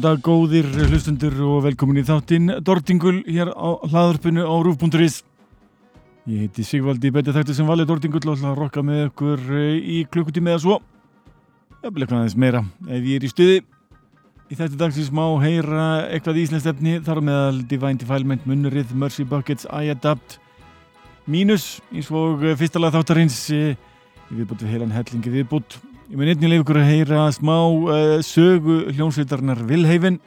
dag góðir hlustundur og velkomin í þáttinn. Dortingul hér á hlaðarpinu á Rúf.is Ég heiti Sigvaldi Betið Þættir sem valið Dortingul og ætla að rokka með ykkur eh, í klukkutími eða svo. Blir eitthvað aðeins meira ef ég er í stuði. Í þetta dagsins má heyra eitthvað íslenskt efni þar meðal Divine Defilement, Munnurrið, Mercy Buckets, I Adapt Mínus eins og fyrsta lag þáttarins eh, við bútum heilan hellingi viðbútt Ég mun einnig leif ykkur að heyra smá uh, sögu hljónsveitarnar Vilheifin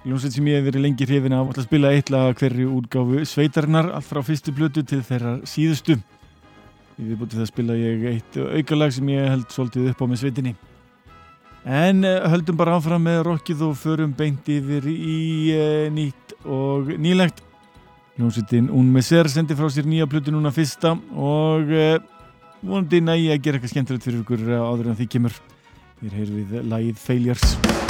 hljónsveit sem ég hef verið lengi hrifin af að spila eitthvað hverju útgáfu sveitarnar allt frá fyrstu blötu til þeirra síðustu. Ég við búin það að spila ég eitt aukalag sem ég held svolítið upp á með sveitinni. En uh, höldum bara áfram með rockið og förum beint yfir í uh, nýtt og nýlegt. Hljónsveitin Un Messer sendi frá sér nýja blötu núna fyrsta og vonandi nægi að gera eitthvað skemmtilegt fyrir ykkur áður en því kemur. Erum við lagið Failures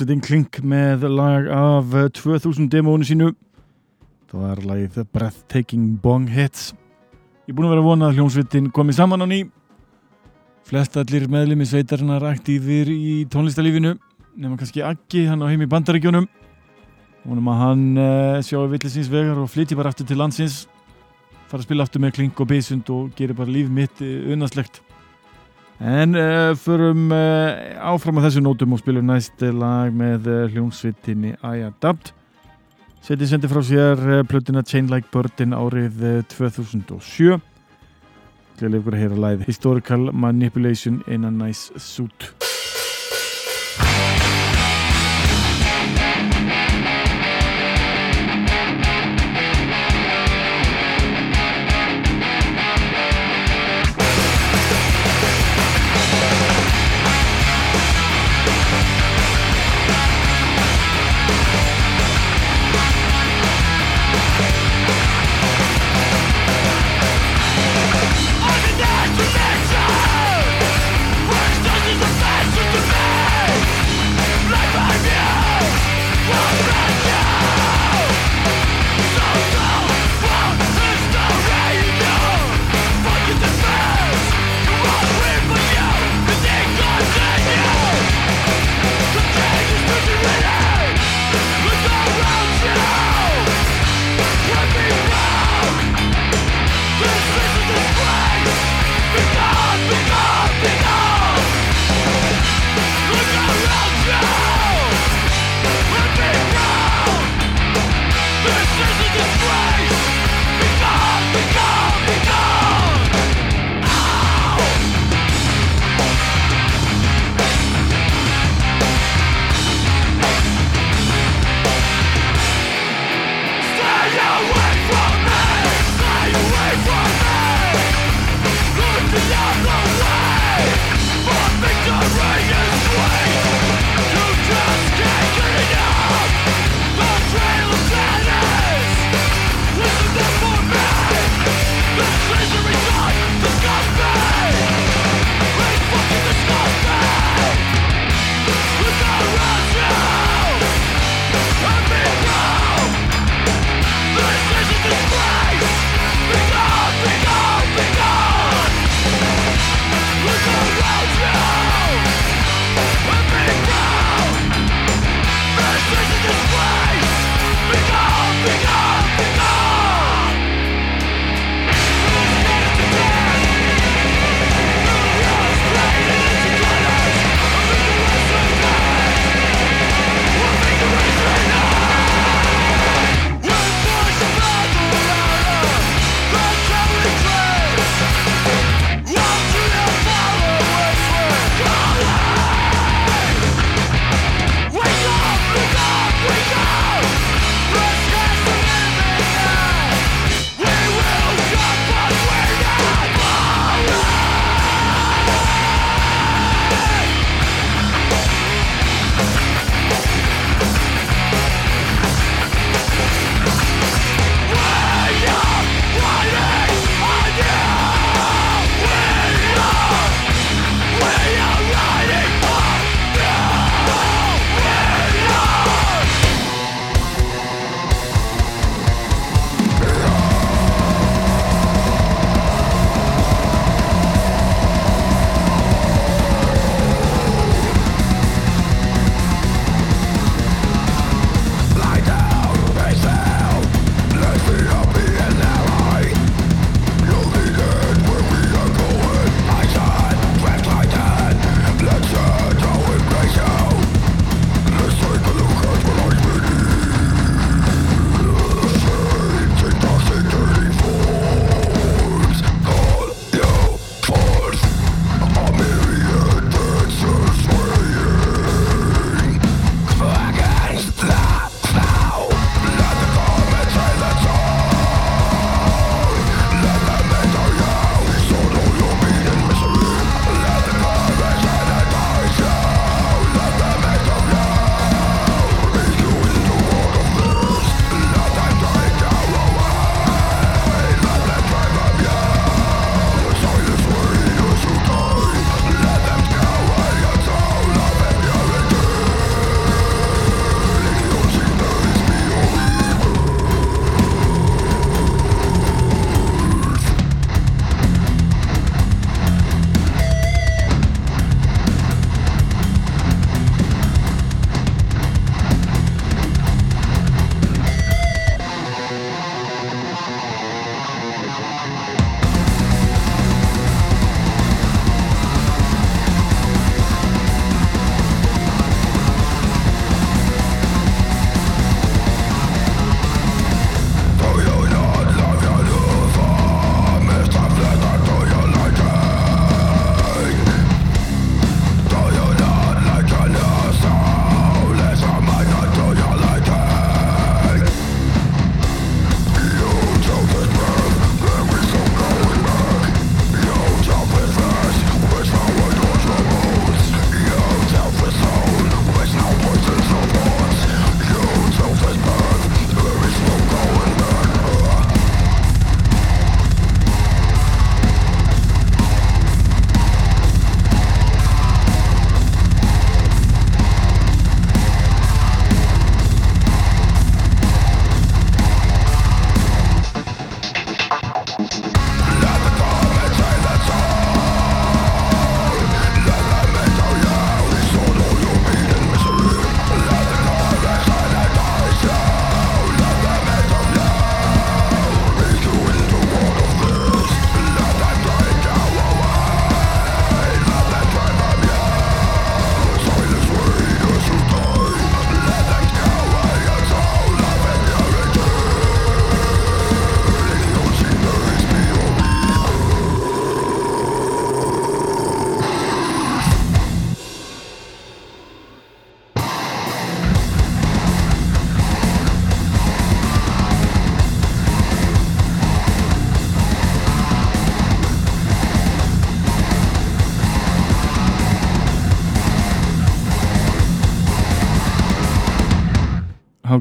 hljómsveitin Klink með lag af 2000 demónu sínu. Það var lagið Breathtaking Bong Hits. Ég er búin að vera að vona að hljómsveitin komi saman á ný. Flest allir meðlemi sveitarinnar aktífir í tónlistalífinu nema kannski Aggi, hann á heim í bandaríkjónum vonum að hann uh, sjá villisins vegar og flytji bara aftur til landsins. Fara að spila aftur með Klink og Beisund og gera bara líf mitt unnaslegt En uh, förum uh, áfram á þessu nótum og spilum næst lag með uh, hljómsvittinni I Adapt. Setið sendi frá sér plötina Chain Like Birdin árið 2007. Gleðilega ykkur að heyra læð Historical Manipulation in a Nice Suit.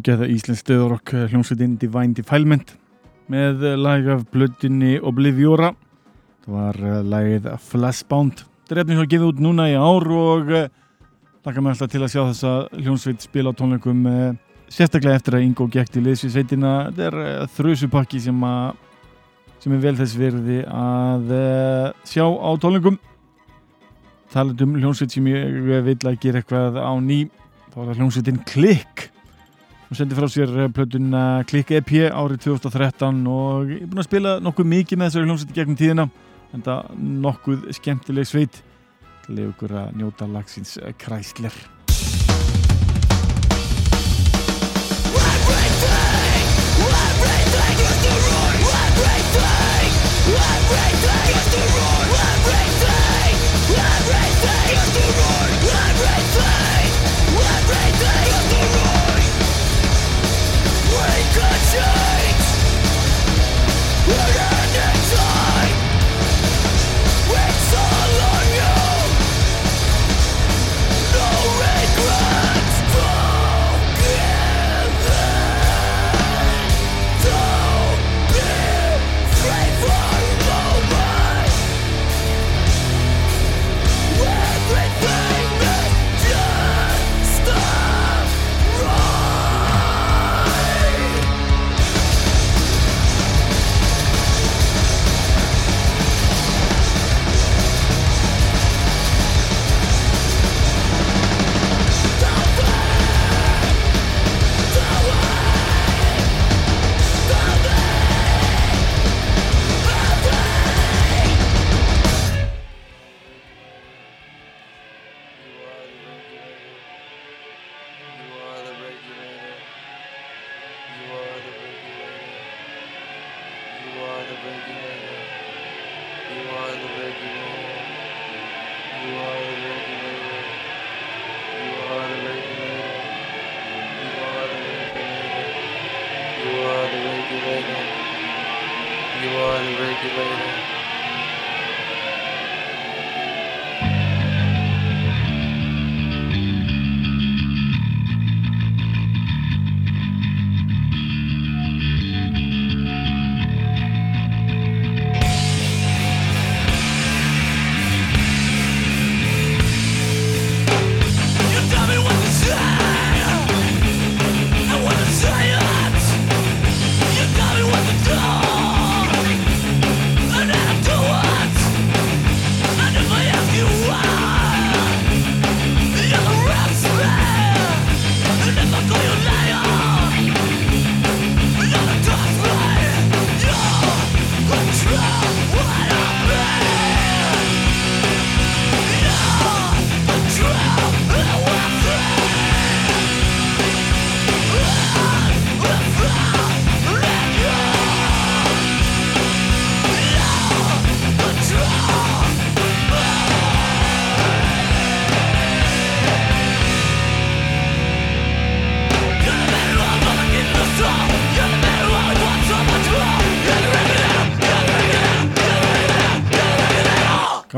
Hágeða Íslands stöðurokk hljómsveitin Divine Defilement með lag af blöddinni Obliviora. Það var eh, lagið Flashbound. Þetta er efnir sem gefið út núna í ár og lakka mig alltaf til að sjá þessa hljómsveit spila á tónleikum eh, sérstaklega eftir að Ingo liðs við sveitina. Þetta er eh, þrjusupakki sem, sem er vel þess verði að sjá á tónleikum. Talandum hljómsveit sem ég vil að gera eitthvað á ný þá er það hljómsveitin Klikk Hún sendi frá sér eh, plötuna Klikk EP árið 2013 og ég er búin að spila nokkuð mikið með þessari hljómsveiti gegnum tíðina en það nokkuð skemmtileg sveit. Til ykkur að njóta lagsins kræsler We could change. We're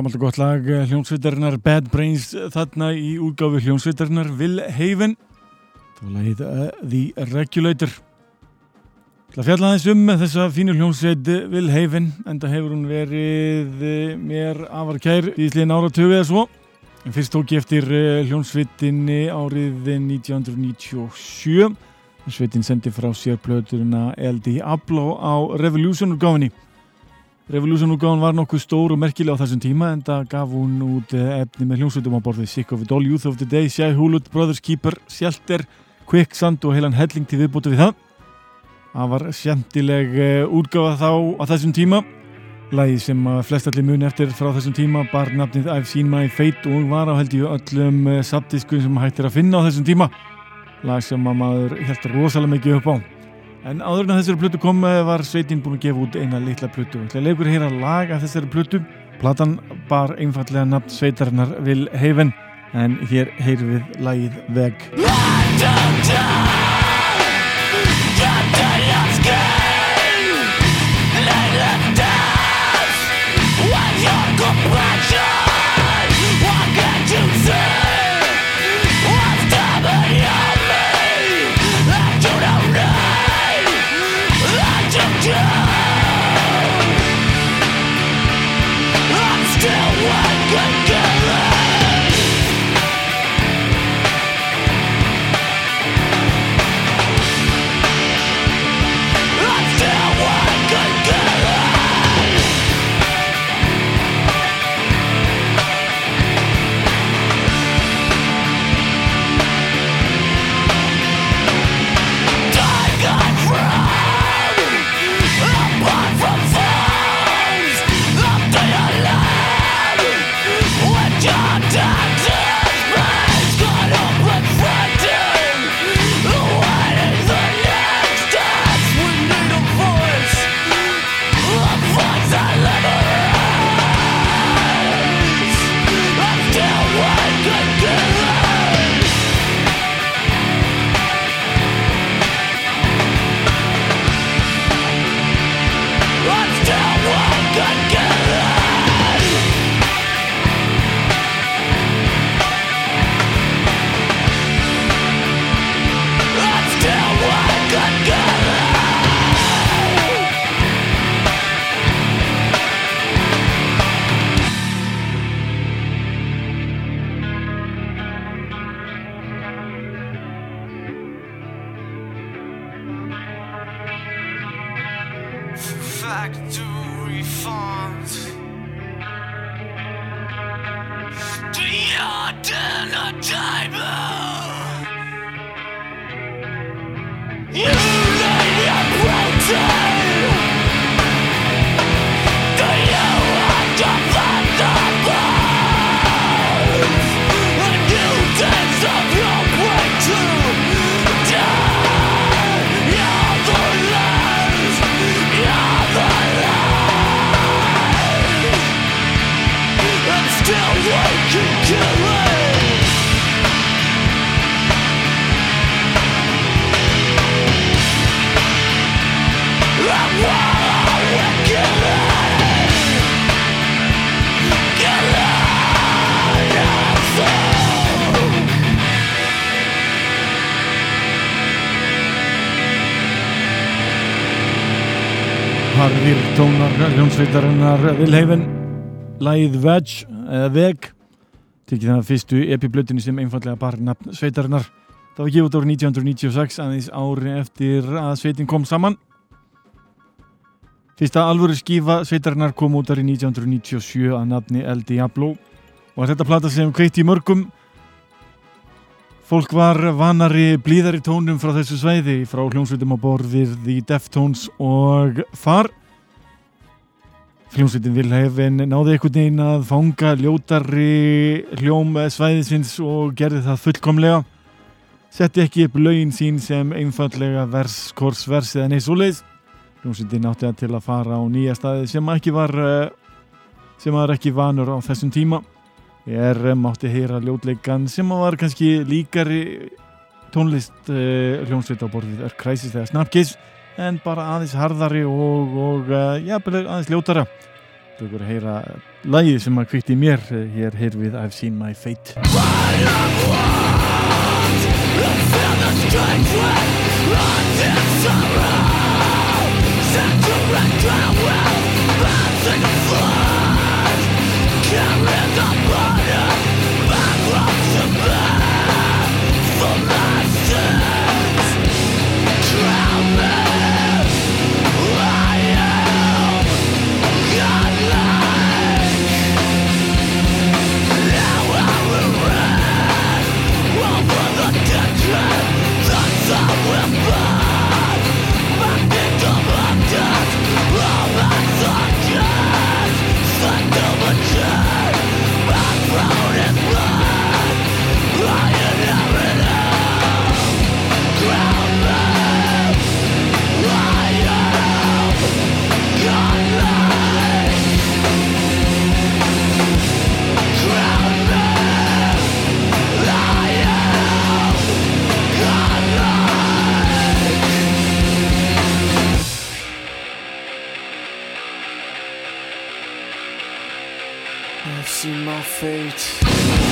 Gammalt og gott lag eh, hljómsveitarinnar Bad Brains þarna í útgáfi hljómsveitarinnar Will Haven það var lagið uh, The Regulator. Það fjalla þess um þessa fínu hljómsveit Will Haven en það hefur hún verið eh, mér afar kær í slíðin áratögu eða svo. En fyrst tók ég eftir hljómsveitinni árið 1997 sveitin sendi frá sér plöturina LD Ablo á Revolution úrgáfinni Revolution-útgáðan var nokkuð stór og merkileg á þessum tíma en það gaf hún út eh, efni með hljómsveitum á borðið Sick of it all, Youth of the Day, Shai Hulud, Brothers Keeper, Shelter, Quicksand og heilan helling til viðbútu við það. Það var sjæntileg eh, útgáða þá á þessum tíma. Lægi sem flestallir muni eftir frá þessum tíma bar nafnið I've Seen My Fate og var á held í öllum eh, sabdiskum sem hættir að finna á þessum tíma. Lag sem maður heldur rosalega mikið upp á. En áður en þessari plötu kom eh, var Sveitin búin að gefa út eina litla plötu. Það leikur að heyra lag af þessari plötu. Platan bar einfallega nafn Sveitarinnar Vil Heifen en hér heyr við lagið Veg. Harðir tónar hljómsveitarinnar Vilheifen Læð Veg eða Veg tekið það fyrstu epiblötinu sem einfallega bar nafn sveitarinnar. Það var gefið árið 1996 aðeins ári eftir að sveitin kom saman. Fyrsta alvöru skífa sveitarinnar kom út árið 1997 að nafni El Diablo. Og þetta plata sem kveitti í mörgum Fólk var vanari blíðari tónum frá þessu sveiði frá hljómsveitum á borðir The Deftones og Far. Hljómsveitin Vilhefin náði einhvern veginn að fanga ljótari hljóm sveiðisins og gerði það fullkomlega. Setti ekki upp laugin sín sem einfallega vers, kors, vers eða leiðs. Hljómsveitin átti að til að fara á nýja staði sem var, eh, sem var ekki vanur á þessum tíma. Ég er eh, mátti heyra ljótleikan sem var kannski líkari tónlist uh, hljómsveit á borðið er Crisis eða Snapkiss en bara aðeins harðari og, og uh, já, aðeins ljótara þú verður að heyra lagið sem að kvitt í mér hér heyr við I've Seen My Fate Carry see my fate.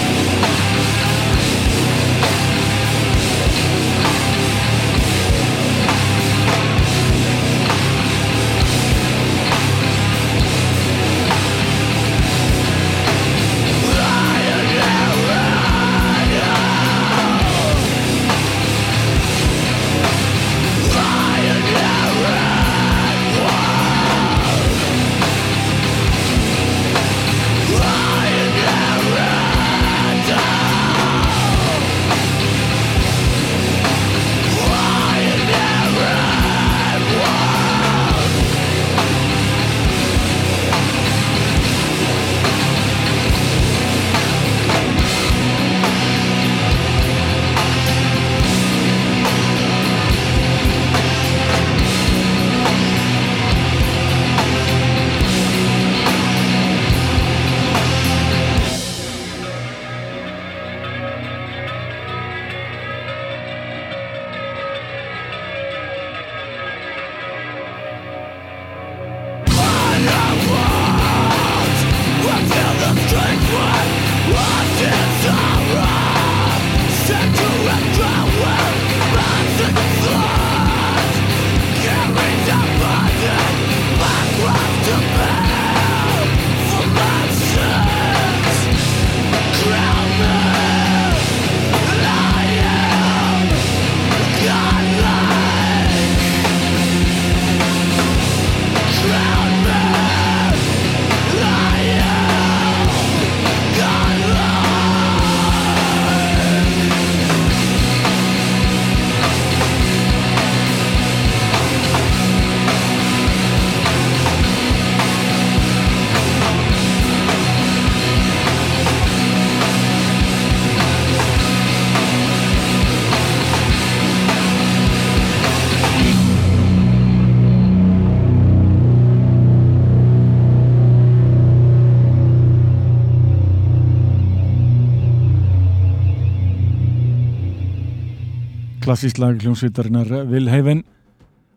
Klassísk lag hljómsveitarinnar Vilheifen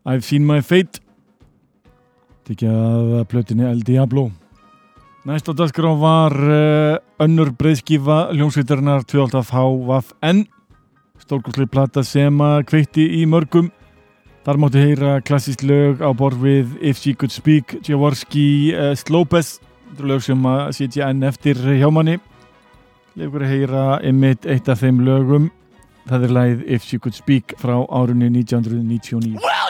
I've Seen My Fate. Tekja að plötinni El Diablo. Næst á dagskrá var uh, önnur breyðskifa hljómsveitarinnar 12HVN stórkoslega plata sem að kveikti í mörgum. Þar máttu heyra klassísk lög á borð við If She Could Speak, Jaworski uh, Slopez, þetta er lög sem að sitja enn eftir hjá manni. Lefur að heyra einmitt eitt af þeim lögum það er læð If She Could Speak frá árunni 1999 well,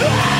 yeah,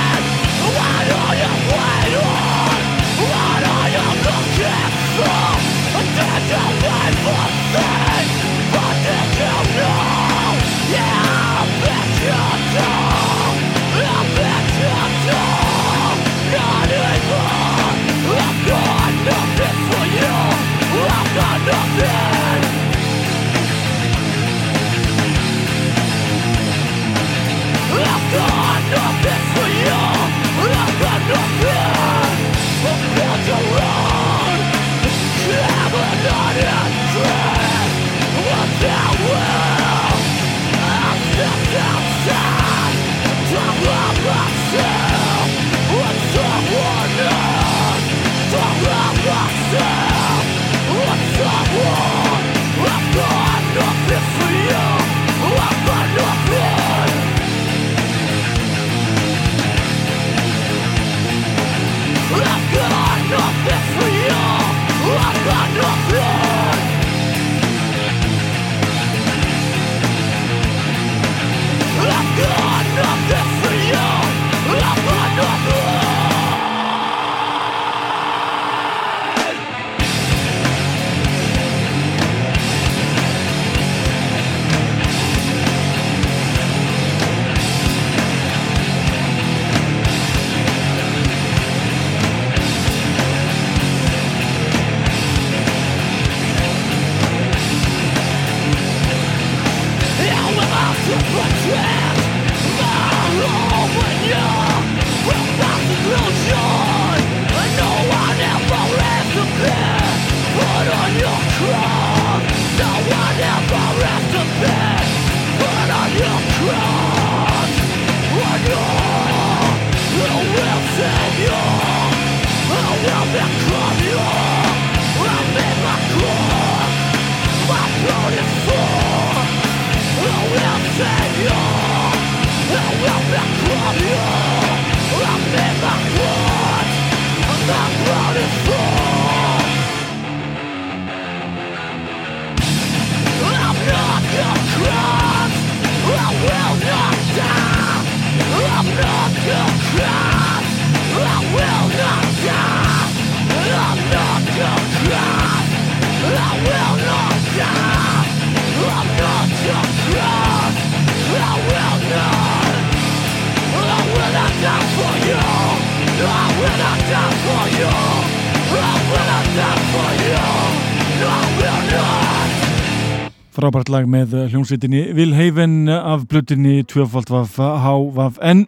frábært lag með hljómsveitinni Vilheifen af blöttinni 2.HVN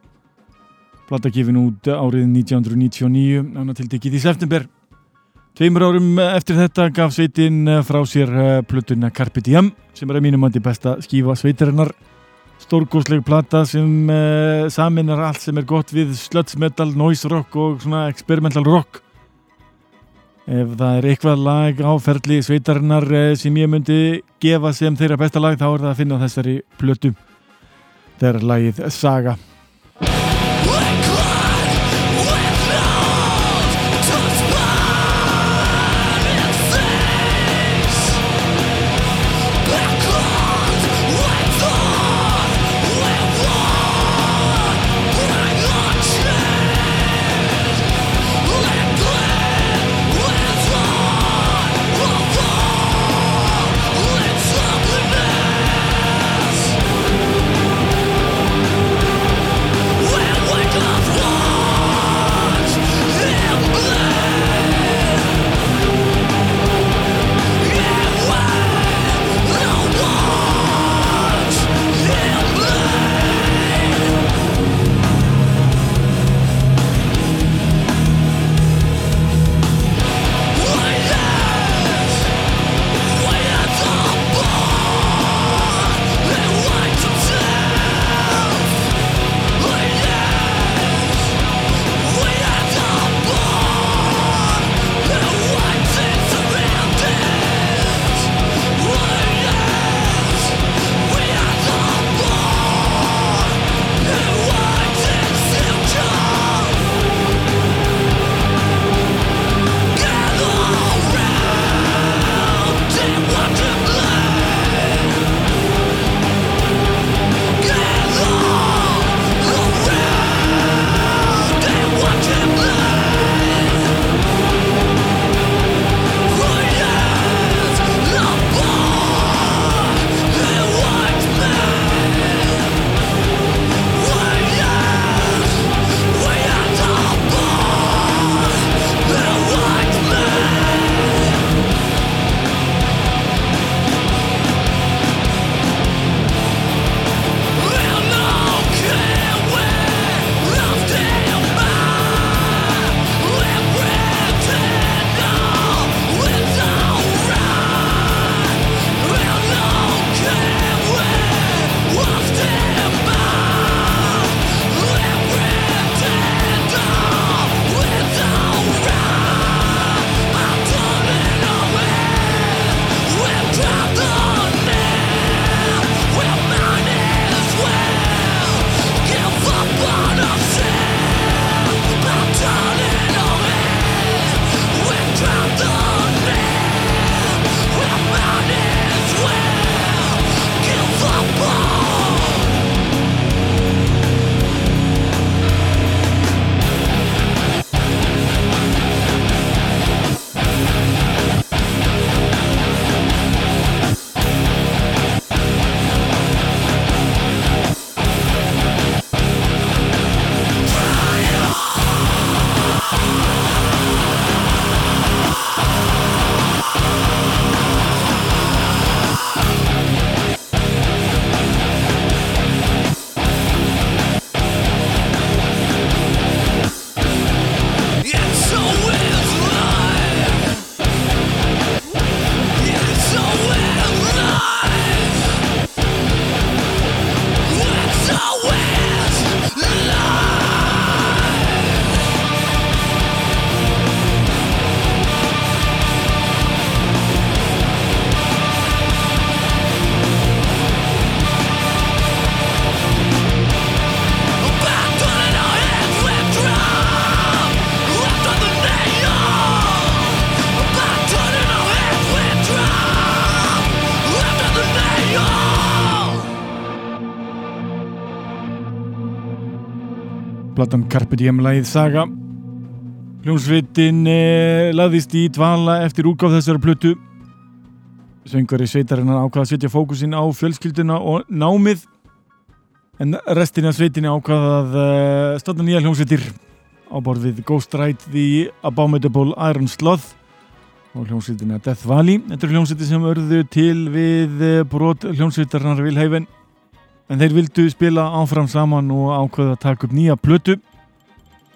Plata gefin út árið 1999 ána tildekið í september. Tveimur árum eftir þetta gaf sveitin frá sér plötuna Carpe Diem sem er að mínum andi besta skífa sveitarinnar. Stórgóðsleg plata sem uh, saminar allt sem er gott við slötsmetal, noise rock og svona experimental rock ef það er eitthvað lag á ferli sveitarinnar eh, sem ég myndi gefa sem þeirra besta lag þá er það að finna þessari plötu. Það er lagið Saga platan Carpe Diem lagið Saga. Hljómsveitin eh, laðist í dvala eftir útgáð þessara plötu. Söngari sveitarinnar ákvaða að setja fókusin á fjölskylduna og námið en restin af sveitinni ákvaða að uh, standa nýja hljómsveitir. Á borð við Ghost Ride The Abominable Iron Sloth og hljómsveitina Death Valley. Þetta er hljómsveiti sem örðu til við eh, brot hljómsveitarnar Vilhæfen en þeir vildu spila áfram saman og ákvaða að taka upp nýja plötu.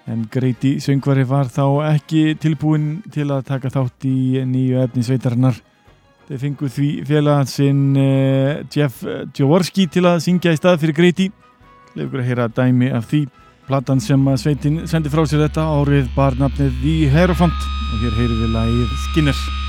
En Greiti söngvari var þá ekki tilbúin til að taka þátt í nýju efni sveitarnar þeir fengu því félagsinn uh, Jeff Jaworski til að syngja í stað fyrir Greiti. Lefur að heyra dæmi af því platan sem sveitin sendi frá sér þetta árið bar nafnið The Hierophant. Og hér heyrir við lagið Skinner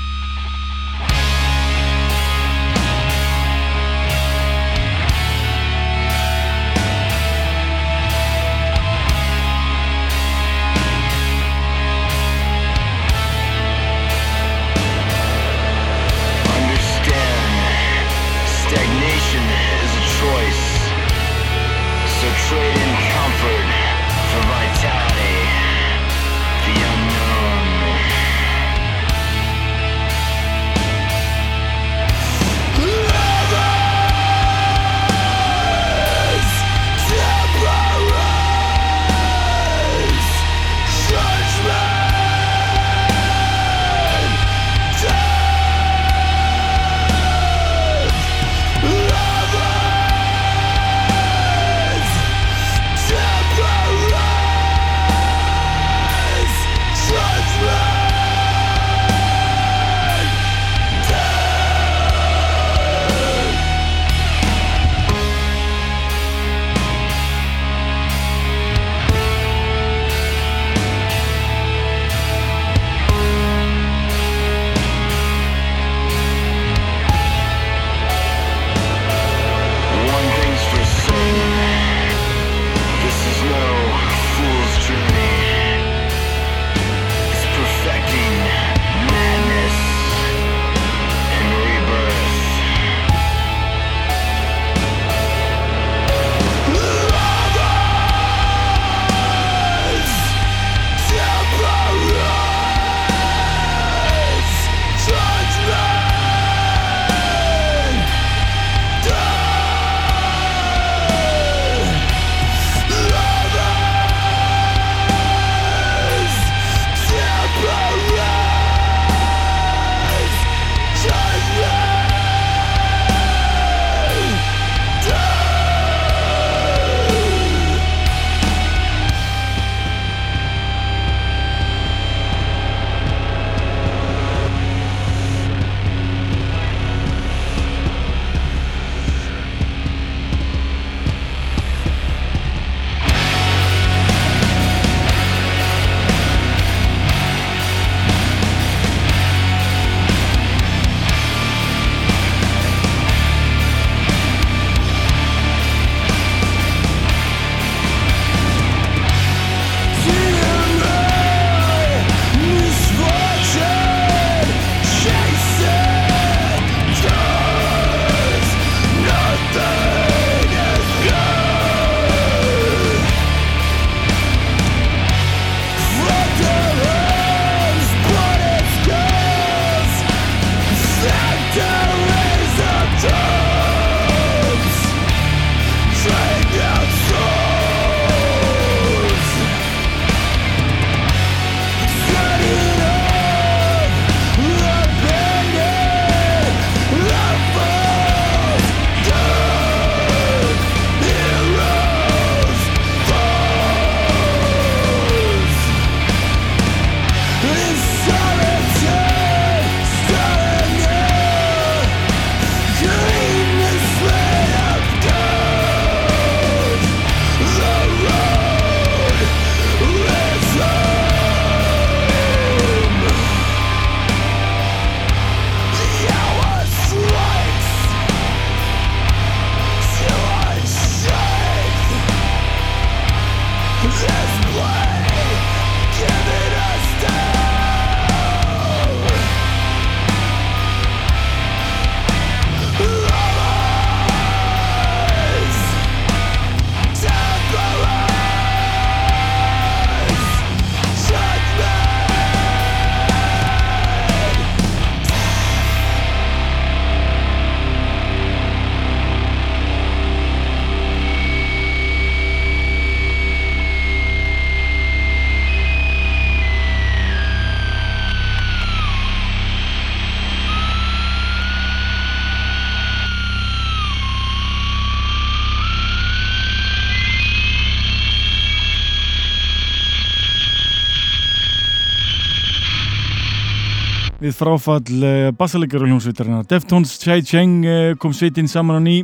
við fráfall eh, bassalegar og hljómsveitarina Deftones, Chai Cheng eh, kom sveitin saman á ný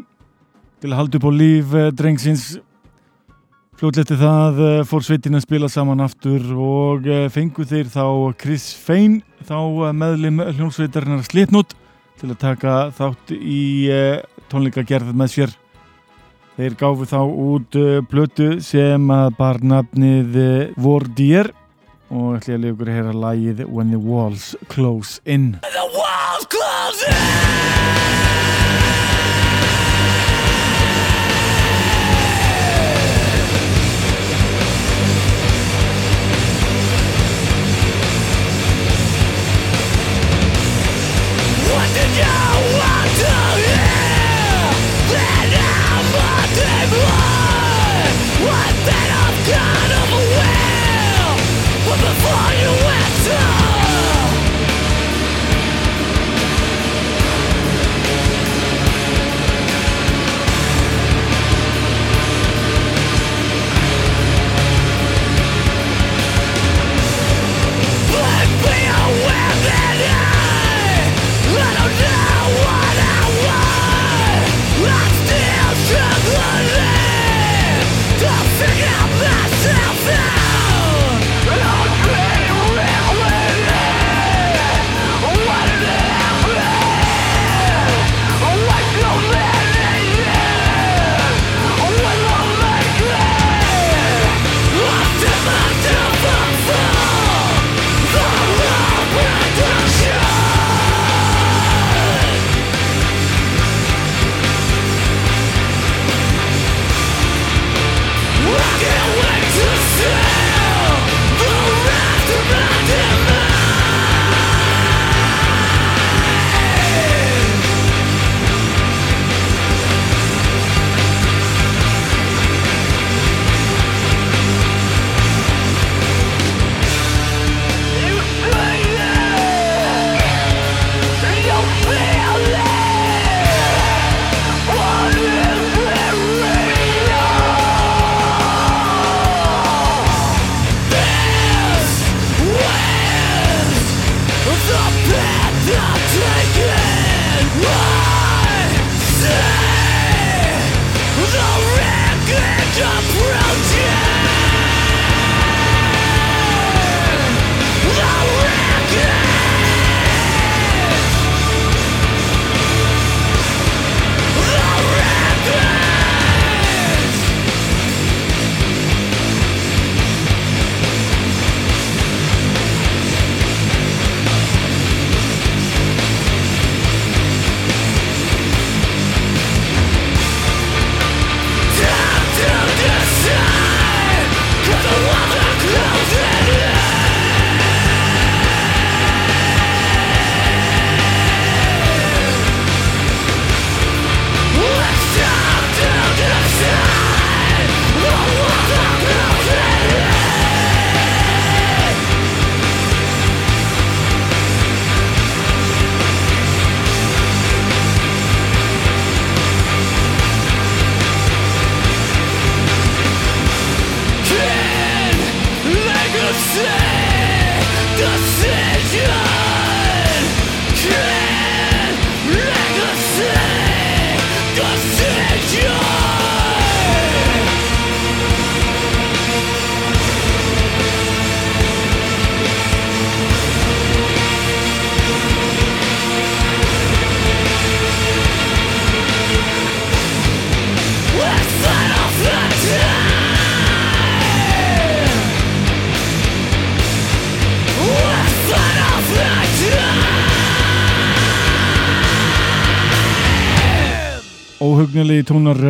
til að halda upp á líf eh, drengsins. Fljóðletti það fór sveitin að spila saman aftur og fengu þeir þá Chris Fein þá meðlim hljómsveitarina Slipnut til að taka þátt í tónleikagerð með sér. Þeir gáfu þá út blötu sem bar nafnið Vordier og ætla ég að lifa ykkur að heyra lægið When the Walls Close In. The Walls Close In! Óhugnili tónar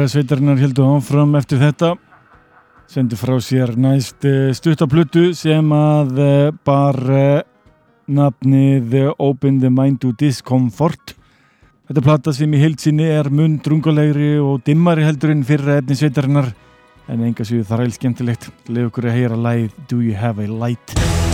sveitarinnar heldur áfram eftir þetta. Sendu frá sér næst eh, stuttaplutu sem að eh, bar eh, nafnið Open the Mind to Discomfort. Þetta platta sem í heilsinni er mun drungulegri og dimmari heldur en fyrra efni sveitarinnar en enga séu þar heil skemmtilegt. Leið okkur að heyra læð Do You Have a Light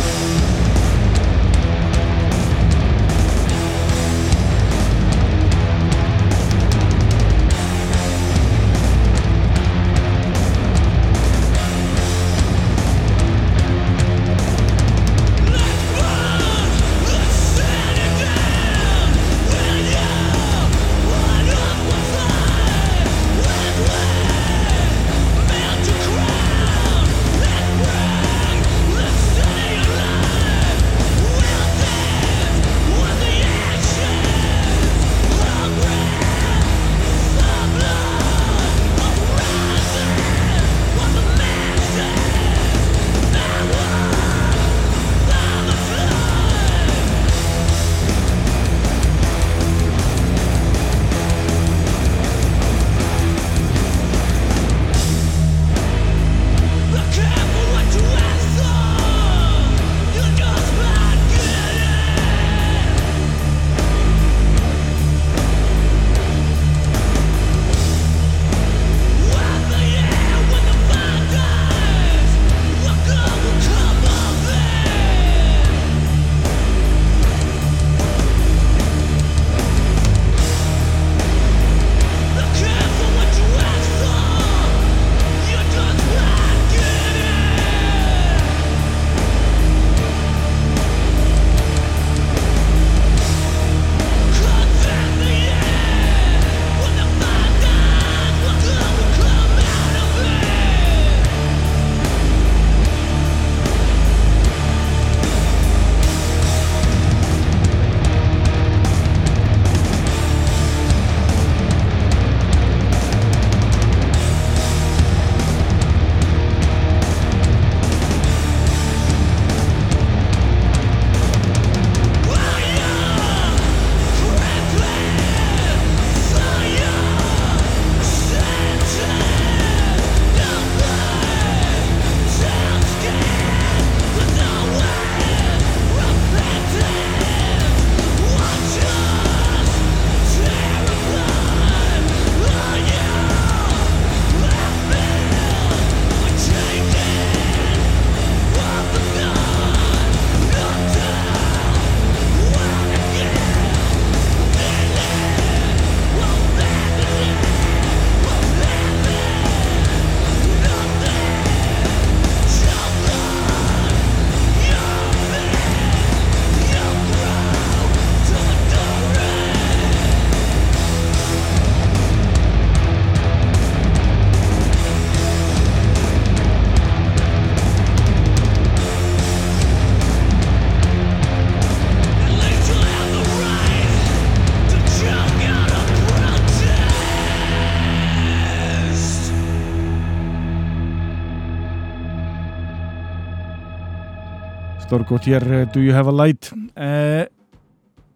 Stórgótt hér eh, Do You Have a Light? Eh,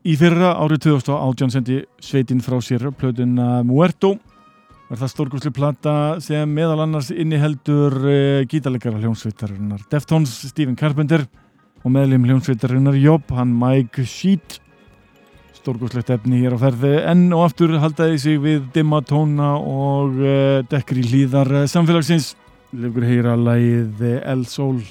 Í fyrra árið 2018 sendi Sveitin frá sér plötuna Muerto. Var það stórgóðslu plata sem meðal annars inniheldur eh, gítalegara hljómsveitarinnar Deftones, Stephen Carpenter og meðlum hljómsveitarinnar Jobb, hann Mike Sheet. Stórgóðslegt efni hér á ferði enn og aftur haldaði sig við dimma tóna og eh, dekkri hlýðar eh, samfélagsins. Legur heyra lægið El Sol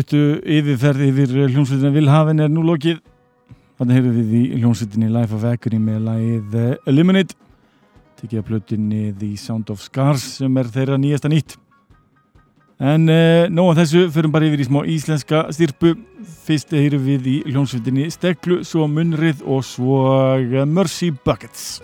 styrtu yfirferð yfir hljómsveitina Vilhafin er nú lokið. Þannig heyrðum við í hljómsveitinni Life of Agony með lagið Eliminate. Tekið að plötinni The Sound of Scars sem er þeirra nýjasta nýtt. En uh, nóg að þessu förum bara yfir í smá íslenska styrpu fyrst heyrum við í hljómsveitinni Steklu, svo Munrið og svo Mercy Buckets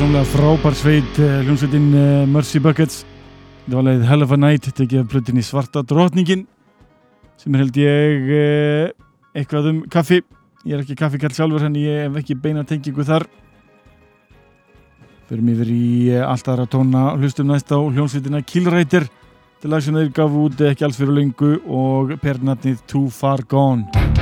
Gjörsamlega frábær sveit eh, hljómsveitin uh, Mercy Buckets. Þetta var leið Hell of a Night tekið af plötinni Svarta drotningin sem er held ég uh, eitthvað um kaffi. Ég er ekki kaffikall sjálfur henni ég hef ekki beina tengingu þar. Mig verið í allt aðra tóna hlustum næst á hljómsveitina Killrætir til að sem þeir gaf út ekki alls fyrir lengu og pernatnið Too Far Gone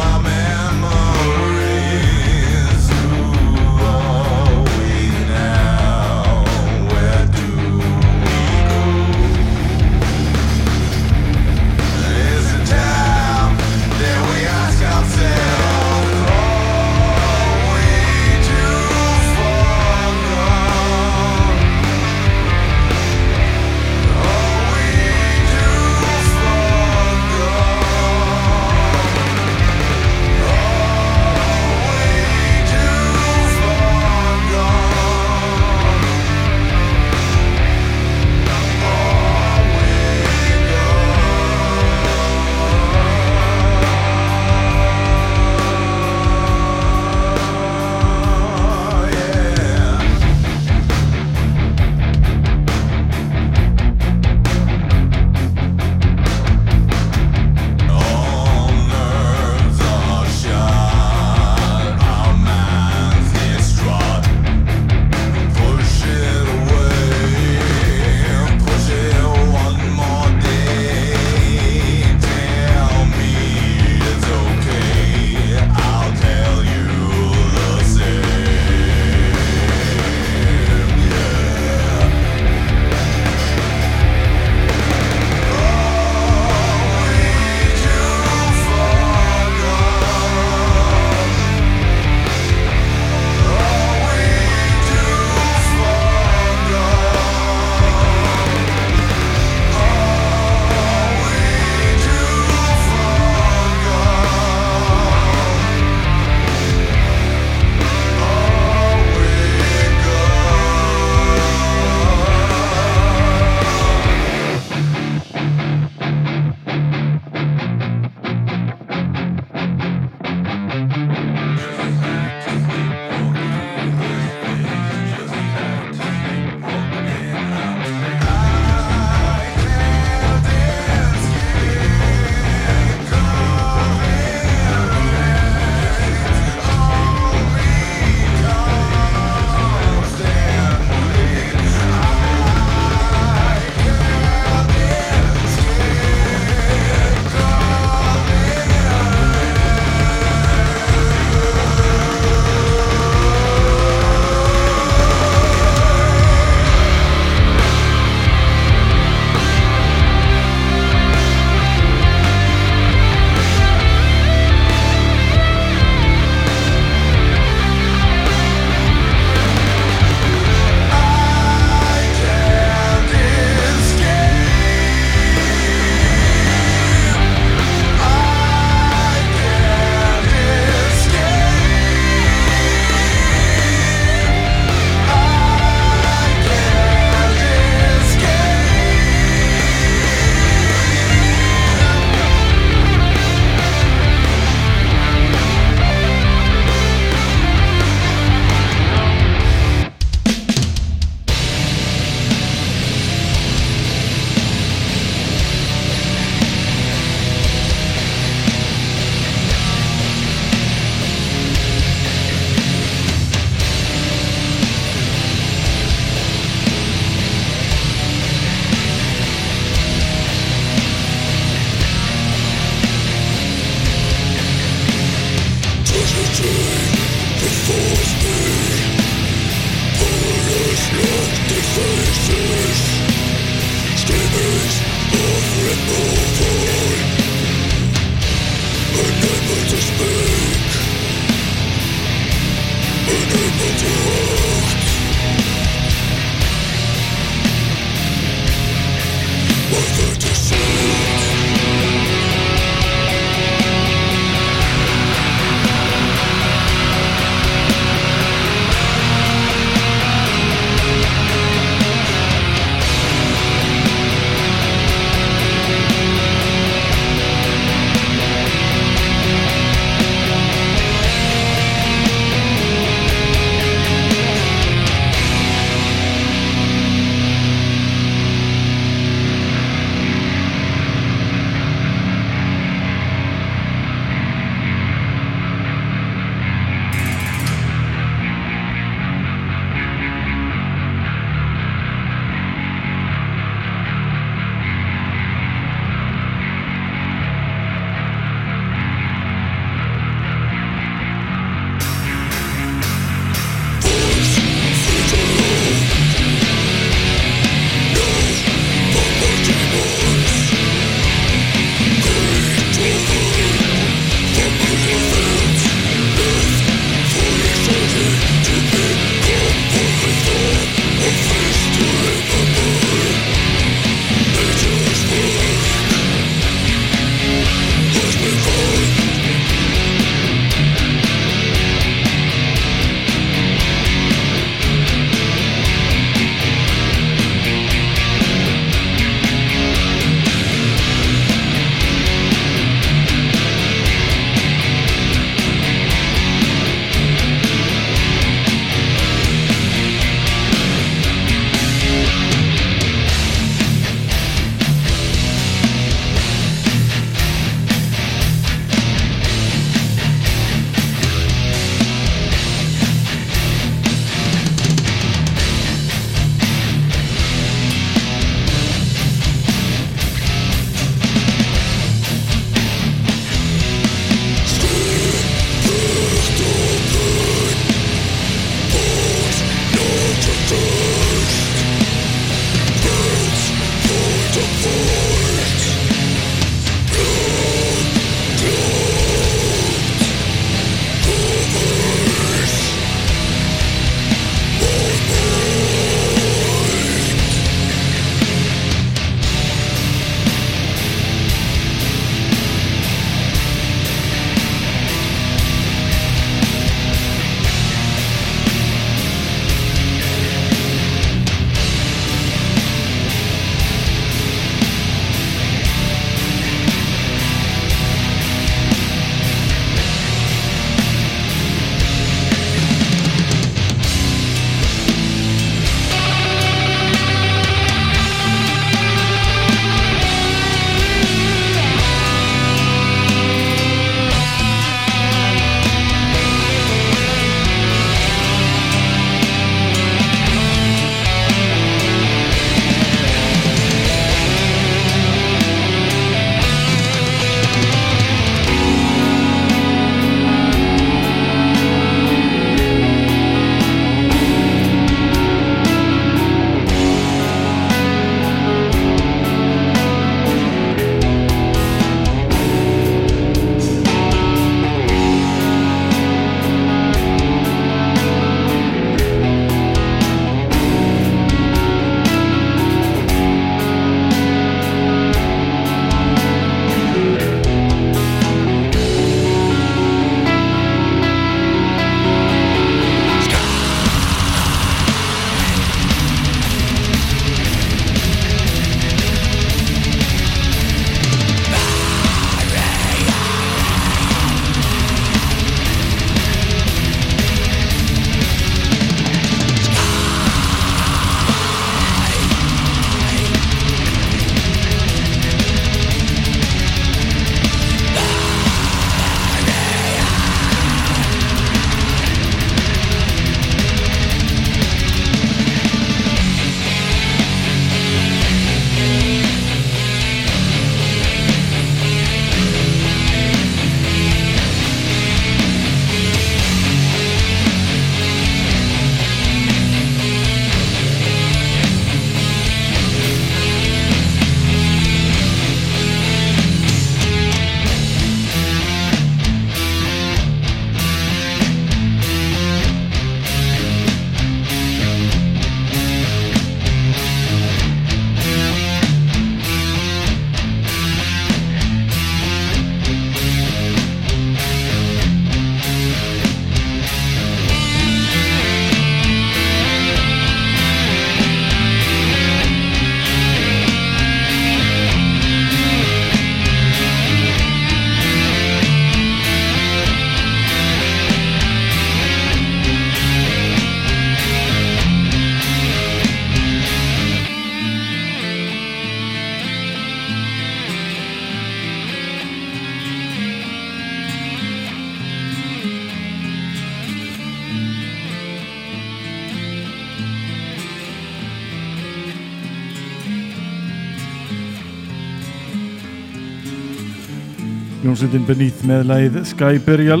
Jónsveitin Beneath með lagið Sky Burial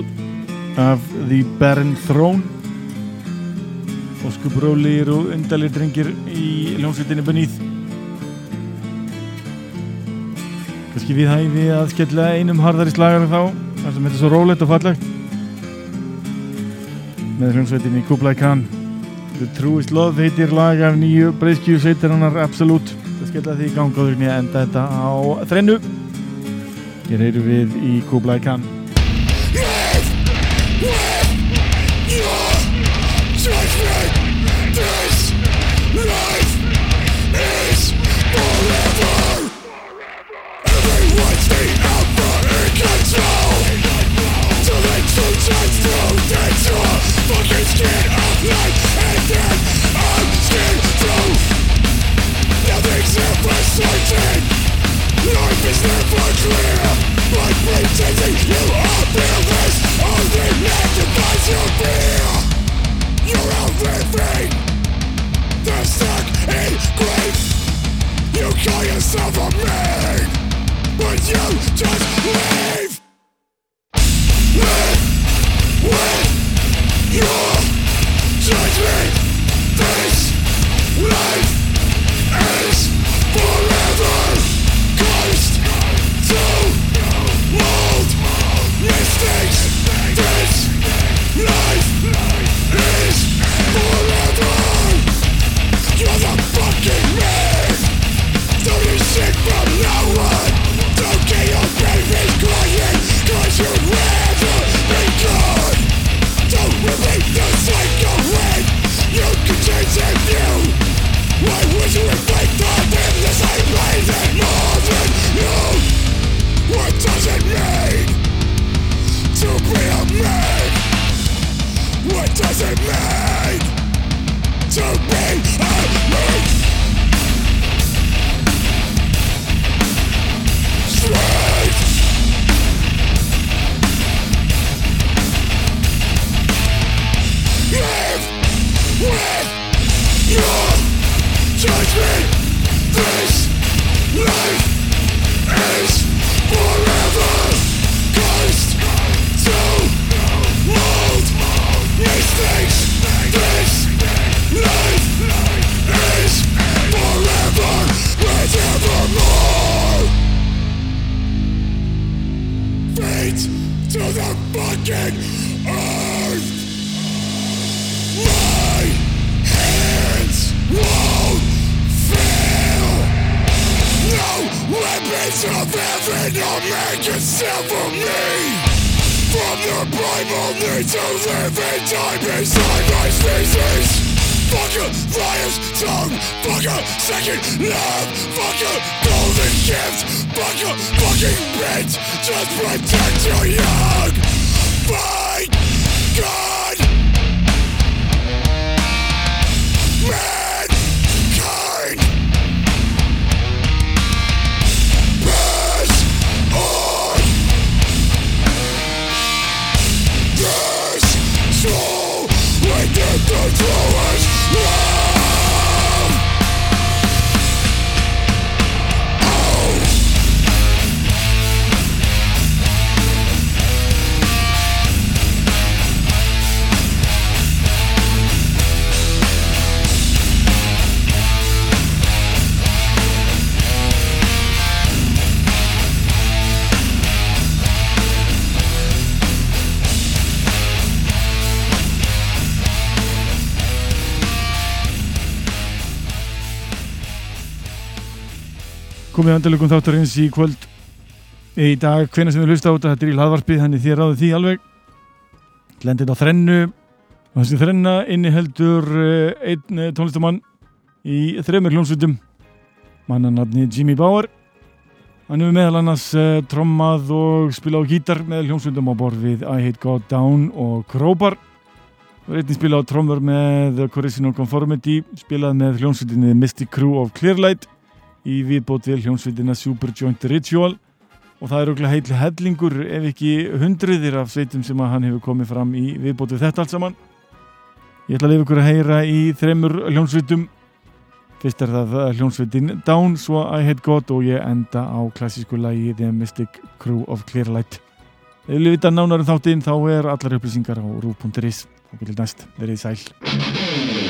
af The Barren Throne. Óskubrólir og undalir drengir í Jónsveitinni Beneath. Kanski við hæfi að skella einum harðari slagar þá þar sem þetta er svo rólegt og fallegt. Með hljómsveitinni Kublai Khan. The Truest Love heitir lag af nýju breyskju sveitarinnar Absolute. Það skella því í gangáður en enda þetta á þrennu hér heyrum við í Kublai Khan komið andalögum þáttarins í kvöld. Í dag, hvenær sem við hlusta á þetta þetta er í hlaðvarpi, þannig þér ráðu því alveg. Lendið á þrennu. Og þessi þrenna inni heldur einn eh, tónlistamann í þreymur hljómsveitum. Mannanarni Jimmy Bauer. Hann hefur meðal annars uh, trommað og spilað á gítar með hljómsveitum á borð við I Hate God Down og Crowbar. Og einnig spilað á trommur með Correction of Conformity spilað með hljómsveitinni Mystic Crew of Clearlight í viðbót við hljómsveitina Superjoint Ritual. Og það er auðvitað heitli hellingur ef ekki hundruðir af sveitum sem hann hefur komið fram í viðbót við þetta allt saman. Ég ætla að lifa ykkur að heyra í þremur hljómsveitum. Fyrst er það hljónsveitin Down, svo I Hate God og ég enda á klassísku lagi The Mystic Crew of Clearlight. Ef við vita nánar um þáttinn þá er allar upplýsingar á rú.is og byrjum næst, verið sæl.